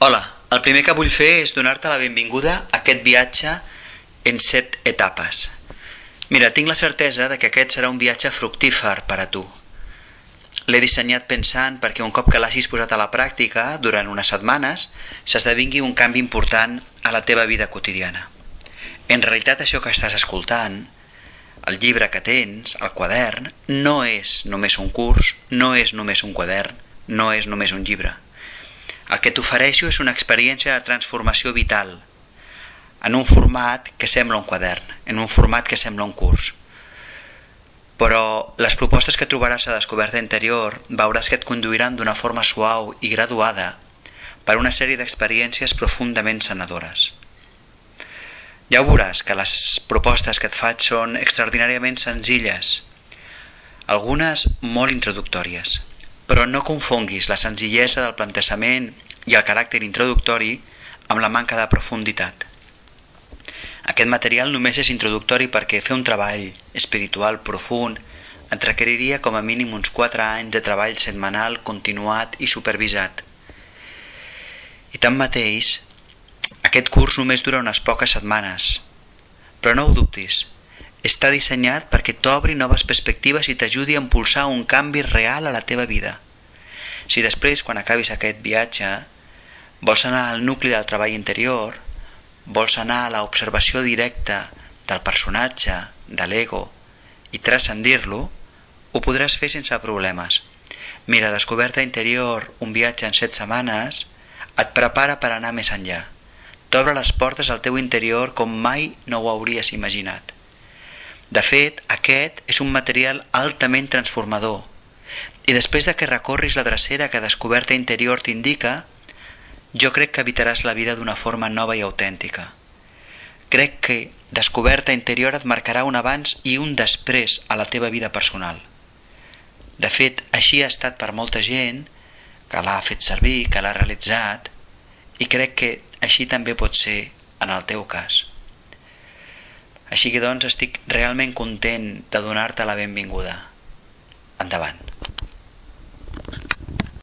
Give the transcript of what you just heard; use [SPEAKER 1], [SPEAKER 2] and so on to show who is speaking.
[SPEAKER 1] Hola, el primer que vull fer és donar-te la benvinguda a aquest viatge en set etapes. Mira, tinc la certesa de que aquest serà un viatge fructífer per a tu. L'he dissenyat pensant perquè un cop que l'hagis posat a la pràctica, durant unes setmanes, s'esdevingui un canvi important a la teva vida quotidiana. En realitat això que estàs escoltant, el llibre que tens, el quadern, no és només un curs, no és només un quadern, no és només un llibre. El que t'ofereixo és una experiència de transformació vital, en un format que sembla un quadern, en un format que sembla un curs. Però les propostes que trobaràs a Descoberta Interior veuràs que et conduiran d'una forma suau i graduada per una sèrie d'experiències profundament sanadores. Ja veuràs que les propostes que et faig són extraordinàriament senzilles, algunes molt introductòries, però no confonguis la senzillesa del plantejament i el caràcter introductori amb la manca de profunditat. Aquest material només és introductori perquè fer un treball espiritual profund et requeriria com a mínim uns 4 anys de treball setmanal continuat i supervisat. I tanmateix, aquest curs només dura unes poques setmanes, però no ho dubtis, està dissenyat perquè t'obri noves perspectives i t'ajudi a impulsar un canvi real a la teva vida. Si després, quan acabis aquest viatge, vols anar al nucli del treball interior, vols anar a l'observació directa del personatge, de l'ego, i transcendir-lo, ho podràs fer sense problemes. Mira, Descoberta Interior, un viatge en set setmanes, et prepara per anar més enllà. T'obre les portes al teu interior com mai no ho hauries imaginat. De fet, aquest és un material altament transformador. I després de que recorris la drecera que descoberta interior t'indica, jo crec que evitaràs la vida d'una forma nova i autèntica. Crec que descoberta interior et marcarà un abans i un després a la teva vida personal. De fet, així ha estat per molta gent que l'ha fet servir, que l'ha realitzat, i crec que així també pot ser en el teu cas. Així que doncs estic realment content de donar-te la benvinguda. Endavant.